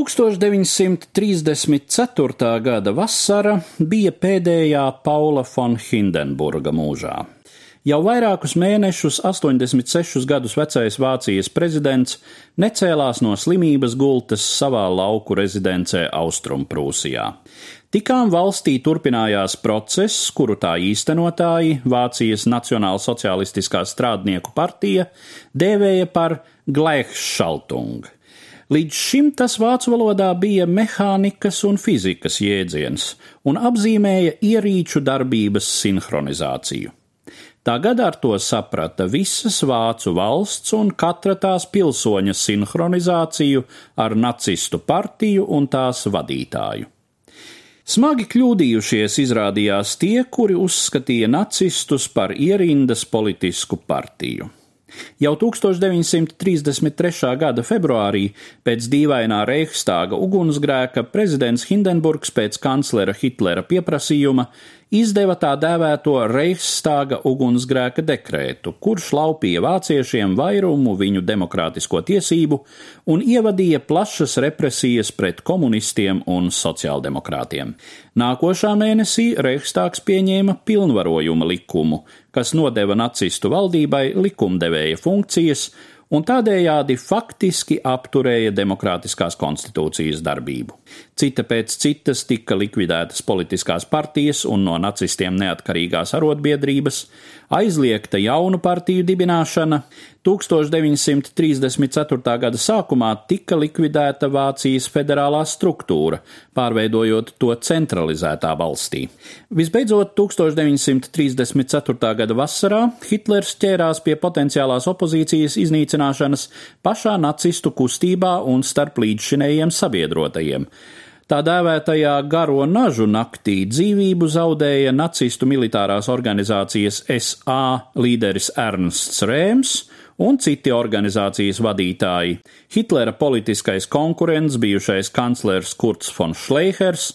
1934. gada vasara bija pēdējā Paula von Hindenburga mūžā. Jau vairākus mēnešus 86 gadus vecais Vācijas prezidents necēlās no slimības gultas savā lauku rezidencē Austrumprūsijā. Tikām valstī turpinājās process, kuru tā īstenotāji Vācijas Nacionālsocialistiskā strādnieku partija dēvēja par Gleichschaltung Līdz šim tas vācu valodā bija mehānikas un fizikas jēdziens un apzīmēja ierīču darbības sinhronizāciju. Tagad ar to saprata visas vācu valsts un katra tās pilsoņa sinhronizāciju ar nacistu partiju un tās vadītāju. Smagi kļūdījušies izrādījās tie, kuri uzskatīja nacistus par ierindas politisku partiju. Jau 1933. gada februārī pēc dīvainā Reichstāga ugunsgrēka prezidents Hindenburgs pēc kanclera Hitlera pieprasījuma izdeva tā dēvēto Reichstāga ugunsgrēka dekrētu, kurš laupīja vāciešiem vairumu viņu demokrātisko tiesību un ievadīja plašas represijas pret komunistiem un sociāldemokrātiem. Nākošā mēnesī Reichstāgs pieņēma pilnvarojuma likumu, kas nodeva nacistu valdībai likumdevēja funkcijas un tādējādi faktiski apturēja demokrātiskās konstitūcijas darbību. Cita pēc citas tika likvidētas politiskās partijas un no nacistiem neatkarīgās arotbiedrības, aizliegta jaunu partiju dibināšana, 1934. gada sākumā tika likvidēta Vācijas federālā struktūra, pārveidojot to centralizētā valstī. Visbeidzot, 1934. gada vasarā Hitlers ķērās pie potenciālās opozīcijas iznīcināšanas pašā nacistu kustībā un starp līdzšinējiem sabiedrotajiem. Tā dēvētajā garo nažu naktī dzīvību zaudēja nacistu militārās organizācijas SA līderis Ernsts Rēms un citi organizācijas vadītāji - Hitlera politiskais konkurents, bijušais kanclers Kurts von Schleihers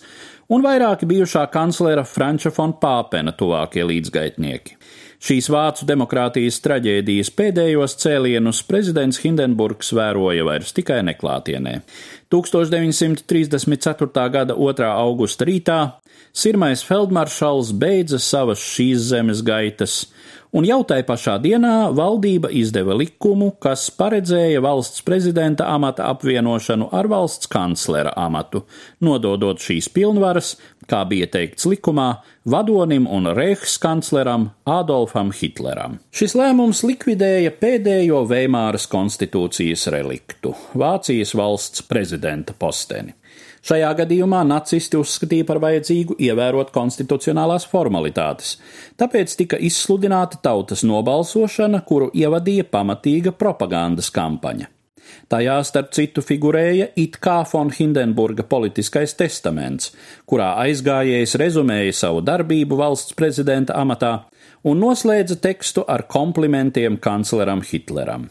un vairāki bijušā kanclera Franča von Pāpena tuvākie līdzgaitnieki. Šīs vācu demokrātijas traģēdijas pēdējos cēlienus prezidents Hindenburgs vēroja vairs tikai neklātienē. 1934. gada 2. augusta rītā Sirmais feldmaršals beidza savas šīs zemes gaitas, un jau tai pašā dienā valdība izdeva likumu, kas paredzēja valsts prezidenta amata apvienošanu ar valsts kanclera amatu, nododot šīs pilnvaras, kā bija teikts likumā, vadonim un reichskancleram Adolfam Hitleram. Šis lēmums likvidēja pēdējo Veimāras konstitūcijas reliktu - Vācijas valsts prezidenta posteni. Šajā gadījumā nacisti uzskatīja par vajadzīgu ievērot konstitucionālās formalitātes, tāpēc tika izsludināta tautas nobalsošana, kuru ievadīja pamatīga propagandas kampaņa. Tajā starp citu figurēja it kā von Hindenburga politiskais testaments, kurā aizgājējs rezumēja savu darbību valsts prezidenta amatā un noslēdza tekstu ar komplimentiem kancleram Hitleram.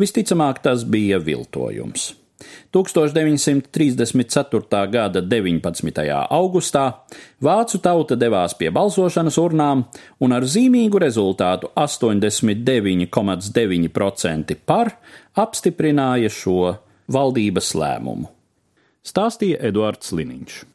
Visticamāk, tas bija viltojums. 1934. gada 19. augustā vācu tauta devās pie balsošanas urnām un ar zīmīgu rezultātu 89,9% par apstiprināja šo valdības lēmumu. Stāstīja Eduards Liniņš.